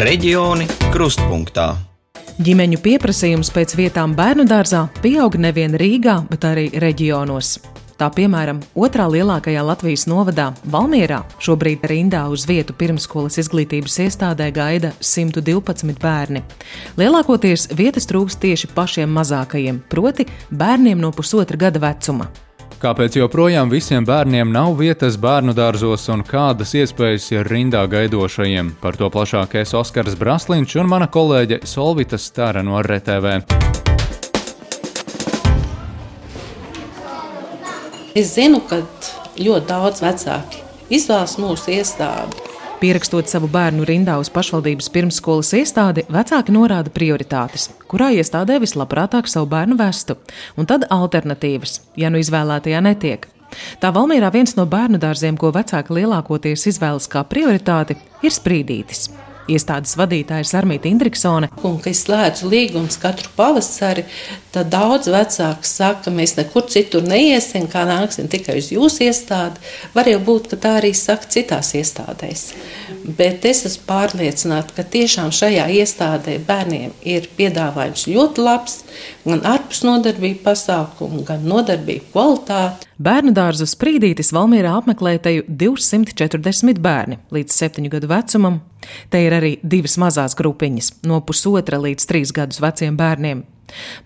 Reģioni krustpunktā. Ģimeņu pieprasījums pēc vietām bērnu dārzā pieaug nevien Rīgā, bet arī reģionos. Tā piemēram, otrā lielākajā Latvijas novadā, Valmierā, šobrīd rindā uz vietu pirmskolas izglītības iestādē gaida 112 bērni. Lielākoties vietas trūks tieši pašiem mazākajiem, proti, bērniem no pusotra gada vecuma. Kāpēc joprojām visiem bērniem nav vietas bērnu dārzos un kādas iespējas ir rindā gaidošajiem? Par to plašāk es Oskars Braslīņš un mana kolēģe Solvita Stara no RTV. Es zinu, ka ļoti daudz vecāki izvēlas mūsu iestādi. Pierakstot savu bērnu rindā uz pašvaldības pirmsskolas iestādi, vecāki norāda prioritātes, kurā iestādē vislabprātāk savu bērnu vestu, un tad alternatīvas, ja nu izvēlētajā netiek. Tā Valmīrā viens no bērnu dārziem, ko vecāki lielākoties izvēlas kā prioritāti, ir sprīdītis iestādes vadītāja Sarmīta Indriksone. Un, kad es slēdzu līgumus katru pavasari, tad daudz vecāku saka, ka mēs nekur citur neiesim, kā nāksim tikai uz jūsu iestādi. Var jau būt, ka tā arī saka citās iestādēs. Bet es esmu pārliecināta, ka tiešām šajā iestādē bērniem ir piedāvājums ļoti labs, gan ārpus nodarbību pasākumu, gan nodarbību kvalitāti. Bērnu dārzu sprīdītis Valmierā apmeklēja teju 240 bērni līdz 7 gadu vecumam. Te ir arī divas mazās grupiņas, no pusotra līdz 3 gadus veciem bērniem.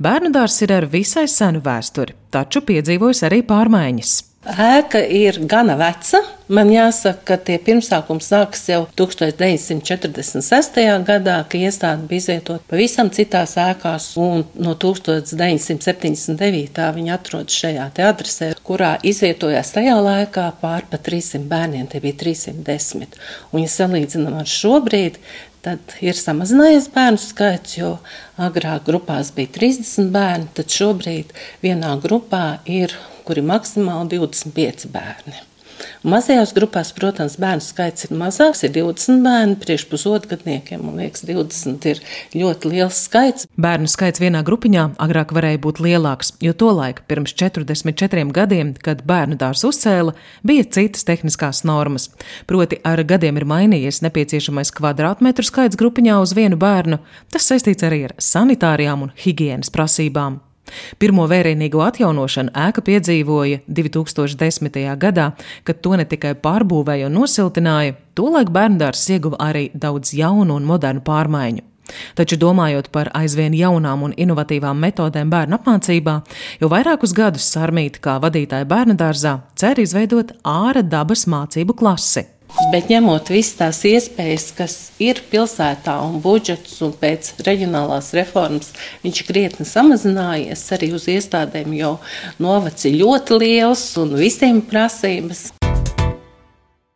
Bērnu dārzs ir ar visai senu vēsturi, taču piedzīvojis arī pārmaiņas. Ēka ir gana veca. Man jāsaka, ka tie pirmsākumi sākas jau 1946. gadā, kad iestāde bija izvietota pavisam citās ēkās, un no 1979. viņa atrodas šajā adresē, kurā izvietojās tajā laikā pār pa 300 bērniem. Tie bija 310. Un, ja salīdzinām ar šobrīd, tad ir samazinājies bērnu skaits, jo agrāk grupās bija 30 bērni, tad šobrīd vienā grupā ir kur ir maksimāli 25 bērni. Mazajās grupās, protams, bērnu skaits ir mazāks, ir 20 bērni, priekš pusotgadniekiem, man liekas, 20 ir ļoti liels skaits. Bērnu skaits vienā grupiņā agrāk varēja būt lielāks, jo tolaik, pirms 44 gadiem, kad bērnu dārsts uzcēla, bija citas tehniskās normas. Proti, ar gadiem ir mainījies nepieciešamais kvadrātmetru skaits grupiņā uz vienu bērnu, tas saistīts arī ar sanitārijām un higienas prasībām. Pirmo vērienīgo atjaunošanu ēka piedzīvoja 2010. gadā, kad to ne tikai pārbūvēja un nosiltināja, tolaik bērndārs ieguva arī daudz jaunu un modernu pārmaiņu. Taču domājot par aizvien jaunām un inovatīvām metodēm bērnu apmācībā, jau vairākus gadus Sarmīta kā vadītāja bērnu dārzā cer izveidot ārā dabas mācību klasi. Bet ņemot visas tās iespējas, kas ir pilsētā un budžets, un pēc reģionālās reformas viņš krietni samazinājies, arī uz iestādēm jau novacs ir ļoti liels un visiem prasības.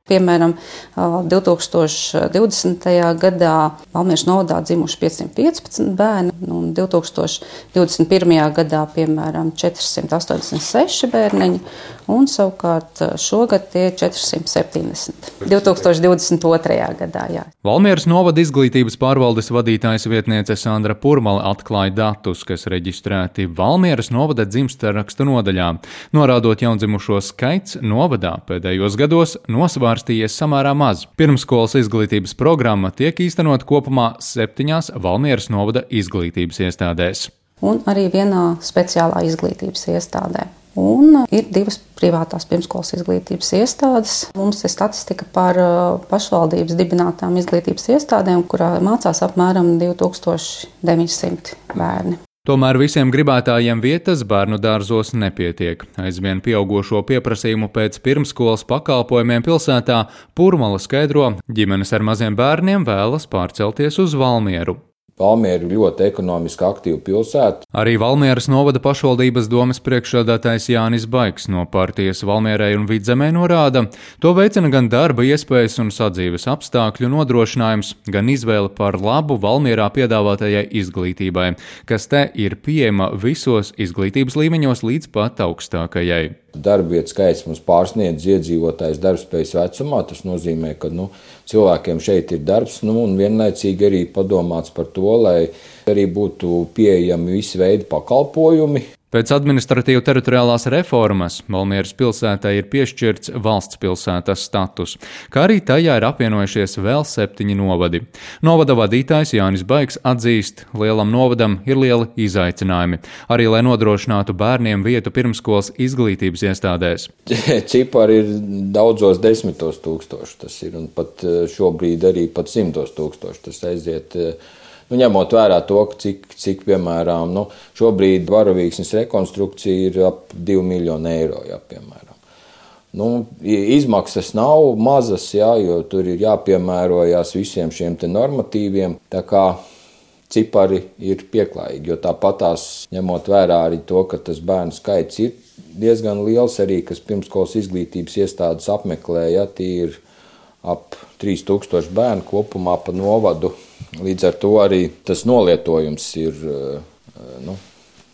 Piemēram, 2020. gadā Valmieras novadā dzimuši 515 bērni, un 2021. gadā, piemēram, 486 bērniņi, un savukārt šogad tie ir 470. 2022. gadā. Jā. Valmieras novada izglītības pārvaldes vadītājas vietniece Sandra Purmala atklāja datus, kas reģistrēti Valmieras novada dzimstarakstu nodaļā, norādot jaundzimušo skaits novadā pēdējos gados nosvārs pārstījies samērā maz. Pirmskolas izglītības programma tiek īstenot kopumā septiņās Valmieras novada izglītības iestādēs. Un arī vienā speciālā izglītības iestādē. Un ir divas privātās pirmskolas izglītības iestādes. Mums ir statistika par uh, pašvaldības dibinātām izglītības iestādēm, kurā mācās apmēram 2900 bērni. Tomēr visiem gribētājiem vietas bērnu dārzos nepietiek. Aizvien pieaugušo pieprasījumu pēc pirmskolas pakalpojumiem pilsētā Pūrmala skaidro, ģimenes ar maziem bērniem vēlas pārcelties uz Valmieru. Valmiera ir ļoti ekonomiski aktīva pilsēta. Arī Valmieras novada pašvaldības domas priekšsādātājs Jānis Baiks no partijas Valmierai un Vidzemē norāda, to veicina gan darba iespējas un sadzīves apstākļu nodrošinājums, gan izvēle par labu Valmierā piedāvātajai izglītībai, kas te ir pieejama visos izglītības līmeņos līdz pat augstākajai. Darba vietu skaits mums pārsniedz iedzīvotājs darbspējas vecumā. Tas nozīmē, ka nu, cilvēkiem šeit ir darbs, nu, un vienlaicīgi arī padomāts par to, lai arī būtu pieejami visi veidi pakalpojumi. Pēc administratīva teritoriālās reformas Valmieras pilsētai ir piešķirts valsts pilsētas status, kā arī tajā ir apvienojušies vēl septiņi novadi. Novada vadītājs Jānis Baigs atzīst, lielam novadam ir lieli izaicinājumi, arī lai nodrošinātu bērniem vietu pirmskolas izglītības iestādēs. Cipari ir daudzos desmitos tūkstoši, tas ir, un pat eh, šobrīd arī pat simtos tūkstoši tas aiziet eh, Nu, ņemot vērā to, cik, cik piemēram, nu, šobrīd varavīksnes rekonstrukcija ir ap 2 miljonu eiro. Jā, piemēram. Nu, izmaksas nav mazas, jā, jo tur ir jāpiemērojas visiem šiem normatīviem. Tā kā cipari ir pieklājīgi, jo tāpatās ņemot vērā arī to, ka tas bērnu skaits ir diezgan liels, arī kas pirmskolas izglītības iestādes apmeklēja, tie ir ap 3000 bērnu kopumā pa novadu Līdz ar to arī tas nolietojums ir. Eh, nu,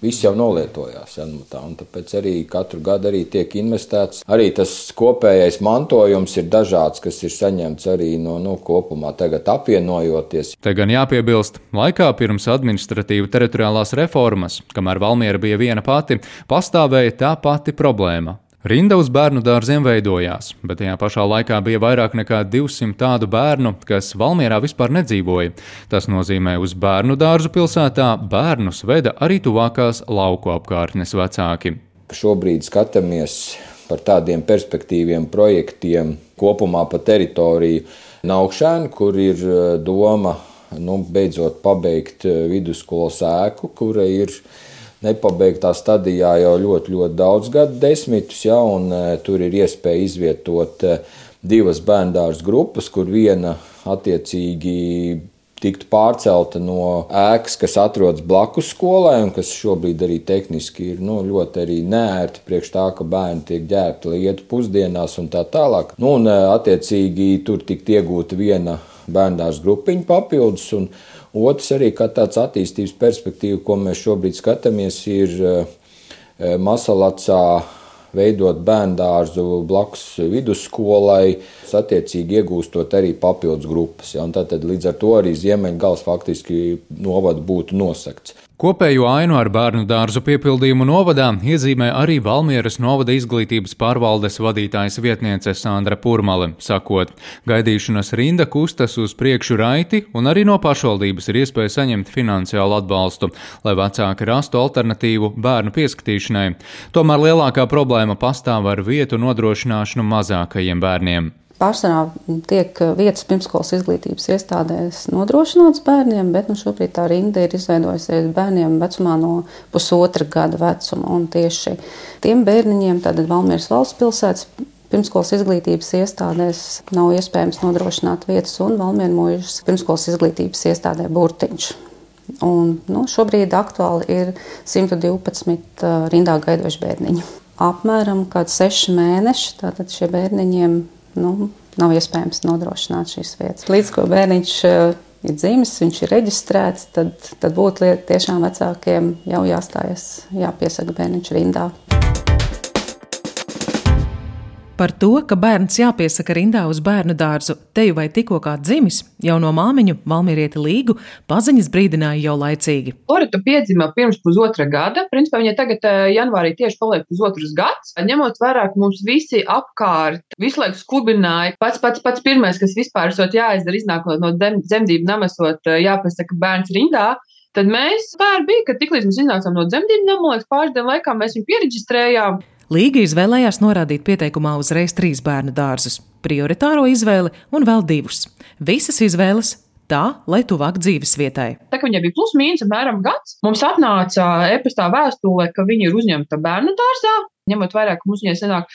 Viss jau nolietojās. Ja, nu tā, tāpēc arī katru gadu arī tiek investēts. Arī tas kopējais mantojums ir dažāds, kas ir saņemts arī no nu, kopumā tagad apvienojoties. Te gan jāpiebilst, laikā pirms administratīva teritoriālās reformas, kamēr Valmiera bija viena pati, pastāvēja tā pati problēma Rinda uz bērnu dārziem veidojās, bet tajā pašā laikā bija vairāk nekā 200 tādu bērnu, kas Valmierā vispār nedzīvoja. Tas nozīmē, uz bērnu dārzu pilsētā bērnus veda arī tuvākās lauku apkārtnes vecāki. Šobrīd skatāmies par tādiem perspektīviem projektiem kopumā pa teritoriju Naukšēnu, kur ir eh, doma nu, beidzot pabeigt eh, vidusskolas ēku, kura ir ielikās nepabeigtā stadijā jau ļoti, ļoti daudz gadu desmitus, ja, un e, tur ir iespēja izvietot e, divas bērndārs grupas, kur viena attiecīgi tiktu pārcelta no ēkas, kas atrodas blakus skolai, un kas šobrīd arī tehniski ir nu, ļoti arī nērti priekš tā, ka bērni tiek ģērbti, lai ietu pusdienās un tā tālāk. Nu, un, e, attiecīgi, tur tiktu iegūta viena bērndārs grupiņa papildus. Un, Otrs arī kā tāds attīstības perspektīva, ko mēs šobrīd skatāmies, ir eh, eh, Masalacā veidot bērndārzu blakus vidusskolai, attiecīgi iegūstot arī papildus grupas. Ja, tad līdz ar to arī Ziemeļgals faktiski novada būtu nosakts. Kopējo ainu ar bērnu dārzu piepildījumu novadā iezīmē arī Valmieras novada izglītības pārvaldes vadītājas vietniece Sandra Purmale, sakot, gaidīšanas rinda kustas uz priekšu raiti, un arī no pašvaldības ir iespēja saņemt finansiālu atbalstu, lai vecāki rastu alternatīvu bērnu pieskatīšanai. Tomēr lielākā problēma pastāv ar vietu nodrošināšanu mazākajiem bērniem. Pārsvarā tiek vietas pirmskolas izglītības iestādēs nodrošināts bērniem, bet nu, šobrīd tā rinda ir izveidojusies bērniem vecumā no pusotra gada vecuma. Un tieši tiem bērniņiem, tātad Valmieras valsts pilsētas pirmskolas izglītības iestādēs nav iespējams nodrošināt vietas, un Valmieras mūžas pirmskolas izglītības iestādē burtiņš. Un, nu, šobrīd aktuāli ir 112 rindā gaidoši bērniņi. Apmēram kāds seši mēneši, tātad šiem bērniņiem nu, nav iespējams nodrošināt šīs vietas. Līdz ko bērniņš eh, ir dzimis, viņš ir reģistrēts, tad, tad būtu tiešām vecākiem jau jāstājas, jāpiesaka bērniņš rindā. Par to, ka bērns jāpiesaka rindā uz bērnu dārzu, teju vai tikko kā dzimis, jau no māmiņu Valmierieti Līgu paziņas brīdināja jau laicīgi. Lorita piedzima pirms pusotra gada. Principā viņai tagad eh, janvārī tieši paliek pusotrs gads. Ņemot vērā, ka mums visi apkārt visu laiku skubināja, pats pats pats pirmais, kas vispār esot jāizdara, iznākot no dzemdību namasot, eh, jāpiesaka bērns rindā. Tad mēs, tā ir bija, ka tiklīdz mēs iznācām no dzemdību nama, liekas, pāris dienu laikā mēs viņu pieregistrējām. Līga izvēlējās norādīt pieteikumā uzreiz trīs bērnu dārzus, prioritāro izvēli un vēl divus. Visas izvēles tā, lai tuvāk dzīves vietai. Tā kā viņai bija plus mīnus apmēram gads, mums atnāca e-pastā vēstule, ka viņa ir uzņemta bērnu dārzā. Ņemot vērā, ka mums viņai senāk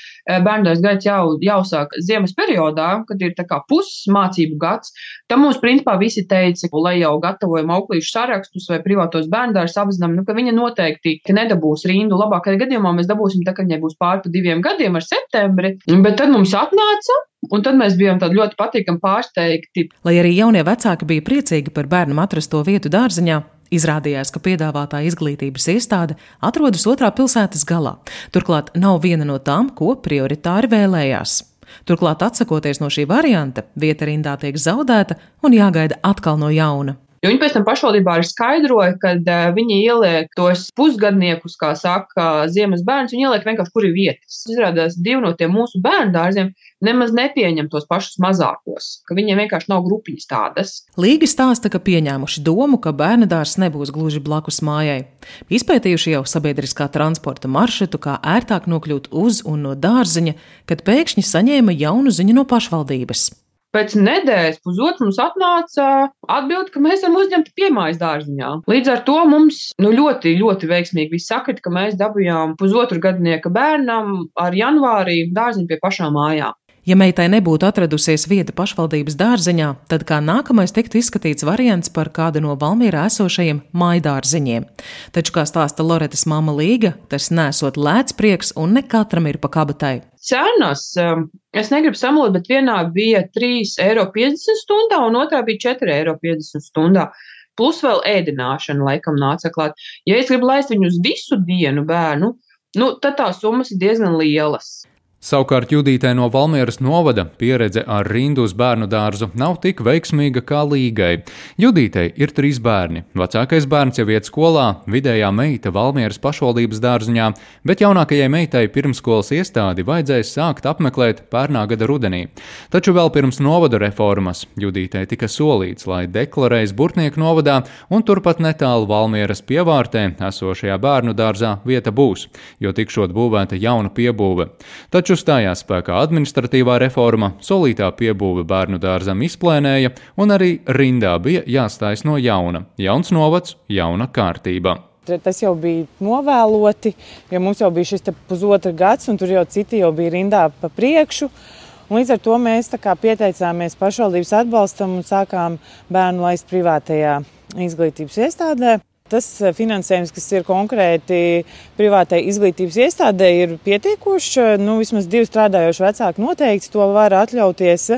bērnās gads jau jāuzsāk ziemas periodā, kad ir tā kā pusmācību gads, tad mums principā visi teica, lai jau gatavojam auklīšu sarakstus vai privātos bērndārus apzinām, nu, ka viņa noteikti nedabūs rindu. Labākajā gadījumā mēs dabūsim tā, ka viņai būs pāri pa diviem gadiem ar septembri, bet tad mums atnāca Un tad mēs bijām ļoti patīkami pārsteigti. Lai arī jaunie vecāki bija priecīgi par bērnam atrasto vietu dārziņā, Izrādījās, ka piedāvātā izglītības iestāde atrodas otrā pilsētas galā. Turklāt nav viena no tām, ko prioritāri vēlējās. Turklāt, atsakoties no šī varianta, vieta rindā tiek zaudēta un jāgaida atkal no jauna. Jo viņi pēc tam pašvaldībā arī skaidroja, ka uh, viņi ieliek tos pusgadniekus, kā saka, ziemas bērns, viņi ieliek vienkārši kur ir vietas. Izrādās, divi no tiem mūsu bērnu dārziem nemaz nepieņem tos pašus mazākos, ka viņiem vienkārši nav grupiņas tādas. Līga stāsta, ka pieņēmuši domu, ka bērnu dārzs nebūs gluži blakus mājai. Izpētījuši jau sabiedriskā transporta maršrutu, kā ērtāk nokļūt uz un no dārziņa, kad pēkšņi saņēma jaunu ziņu no pašvaldības. Pēc nedēļas, pusotras mums atnāca atbilde, ka mēs esam uzņemti piemājas dārziņā. Līdz ar to mums nu, ļoti, ļoti veiksmīgi viss sakrit, ka mēs dabūjām pusotru gadnieka bērnam ar janvārī dārziņu pie pašām mājām. Ja meitai nebūtu atradusies vieta pašvaldības dārziņā, tad kā nākamais tiktu izskatīts variants par kādu no Valmierā esošajiem maidārziņiem. Taču, kā stāsta Loretas mama Līga, tas nesot lēts prieks un ne katram ir pa kabatai. Cenas, um, es negribu samulot, bet vienā bija 3,50 eiro stundā un otrā bija 4,50 eiro stundā. Plus vēl ēdināšana laikam nāca klāt. Ja es gribu laist viņu uz visu dienu bērnu, nu, tad tās summas ir diezgan lielas. Savukārt Judītē no Valmieras novada pieredze ar rindu uz bērnu dārzu nav tik veiksmīga kā līgai. Judītei ir trīs bērni. Vecākais bērns jau iet skolā, vidējā meita Valmieras pašvaldības dārziņā, bet jaunākajai meitai pirmskolas iestādi vajadzēs sākt apmeklēt pērnā gada rudenī. Taču vēl pirms novada reformas Judītei tika solīts, lai deklarējas Burtnieku novadā un turpat netālu Valmieras pievārtē esošajā bērnu dārzā vieta būs, jo tikšot būvēta jauna piebūve. Taču Taču stājās spēkā administratīvā reforma, solītā piebūve bērnu dārzam izplēnēja, un arī rindā bija jāstājas no jauna. Jauns novads, jauna kārtība. Tas jau bija novēloti, jo mums jau bija šis pusotra gads, un tur jau citi jau bija rindā pa priekšu. Un līdz ar to mēs pieteicāmies pašvaldības atbalstam un sākām bērnu laist privātajā izglītības iestādē. Tas eh, finansējums, kas ir konkrēti privātai izglītības iestādē, ir pietiekošs. Nu, vismaz divi strādājoši vecāki noteikti to var atļauties.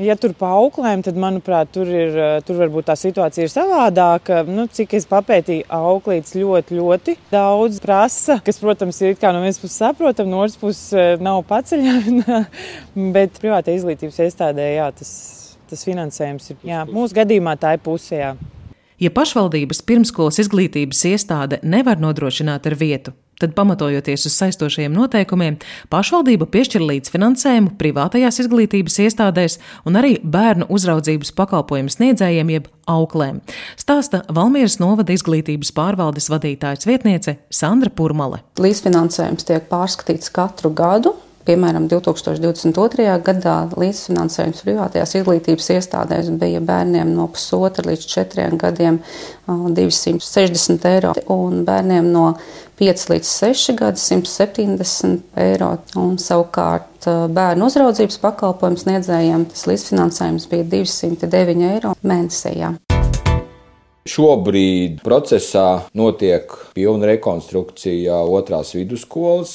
Ja tur pa auklēm, tad, manuprāt, tur, ir, tur varbūt tā situācija ir savādāka. Nu, cik es papētīju, auklītes ļoti, ļoti daudz prasa, kas, protams, ir no vienas puses saprotama, no otras puses eh, nav paceļama. Bet privātajā izglītības iestādē jā, tas, tas finansējums ir jā, mūsu gadījumā tā ir pusē. Ja pašvaldības pirmskolas izglītības iestāde nevar nodrošināt ar vietu, tad, pamatojoties uz saistošajiem noteikumiem, pašvaldība piešķir līdzfinansējumu privātajās izglītības iestādēs un arī bērnu uzraudzības pakalpojumu sniedzējiem jeb auklēm. Stāsta Valmieras novada izglītības pārvaldes vadītājas vietniece Sandra Purmale. Līdzfinansējums tiek pārskatīts katru gadu. Piemēram, 2022. gadā līdzfinansējums privātajās izglītības iestādēs bija bērniem no pusotra līdz četriem gadiem 260 eiro un bērniem no 5 līdz 6 gadi 170 eiro. Un savukārt bērnu uzraudzības pakalpojumu sniedzējiem tas līdzfinansējums bija 209 eiro mēnesī. Šobrīd procesā notiek pilna rekonstrukcija otrās vidusskolas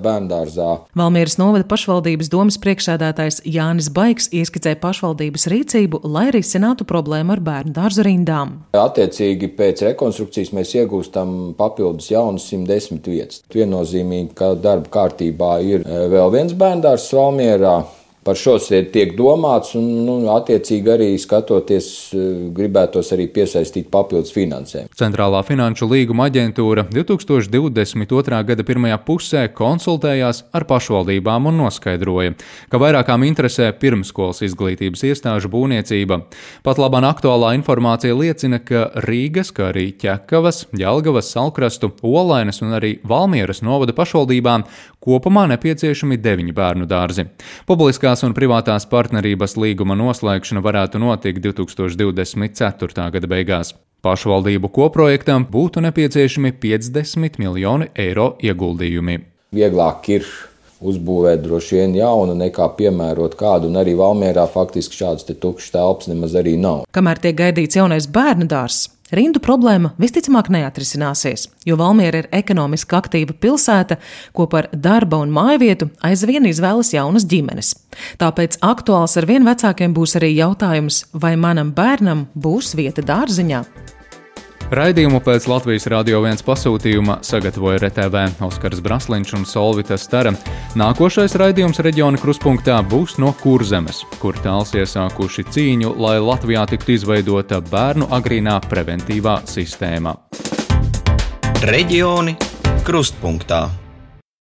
bērngārzā. Valmieras novada pašvaldības domas priekšsēdētājs Jānis Baigs ieskicē pašvaldības rīcību, lai risinātu problēmu ar bērnu dārzu rindām. Attiecīgi pēc rekonstrukcijas mēs iegūstam papildus jaunas 110 vietas. Viennozīmīgi, ka darba kārtībā ir vēl viens bērngārzs Valmierā par šo tiek domāts, un, nu, attiecīgi arī skatoties, eh, gribētos arī piesaistīt papildus finansējumu. Centrālā finanšu līguma aģentūra 2022. gada pirmajā pusē konsultējās ar pašvaldībām un noskaidroja, ka vairākām interesē pirmskolas izglītības iestāžu būvniecība. Pat labāk aktuālā informācija liecina, ka Rīgas, kā arī Ķekavas, Jelgavas, Salkrastu, Olainas un arī Valmieras novada pašvaldībām kopumā nepieciešami deviņi bērnu dārzi. Publiskā Publiskās un privātās partnerības līguma noslēgšana varētu notikt 2024. gada beigās. Pašvaldību koprojektam būtu nepieciešami 50 miljoni eiro ieguldījumi. Vieglāk ir uzbūvēt droši vien jaunu, nekā piemērot kādu, un arī Valmjerā faktiski šādas tukšas telpas nemaz arī nav. Kamēr tiek gaidīts jaunais bērnu dārzs, Rindu problēma visticamāk neatrisināsies, jo Valmiera ir ekonomiski aktīva pilsēta, ko par darba un māju vietu aizvien izvēlas jaunas ģimenes. Tāpēc aktuāls ar vien vecākiem būs arī jautājums, vai manam bērnam būs vieta dārziņā. Raidījumu pēc Latvijas Rādio 1 pasūtījuma sagatavoja RTV Oskars Brasliņš un Solvita Stara. Nākošais raidījums reģiona kruspunktā būs no Kurzemes, kur tāls iesākuši cīņu, lai Latvijā tiktu izveidota bērnu agrīnā preventīvā sistēma. Reģioni krustpunktā.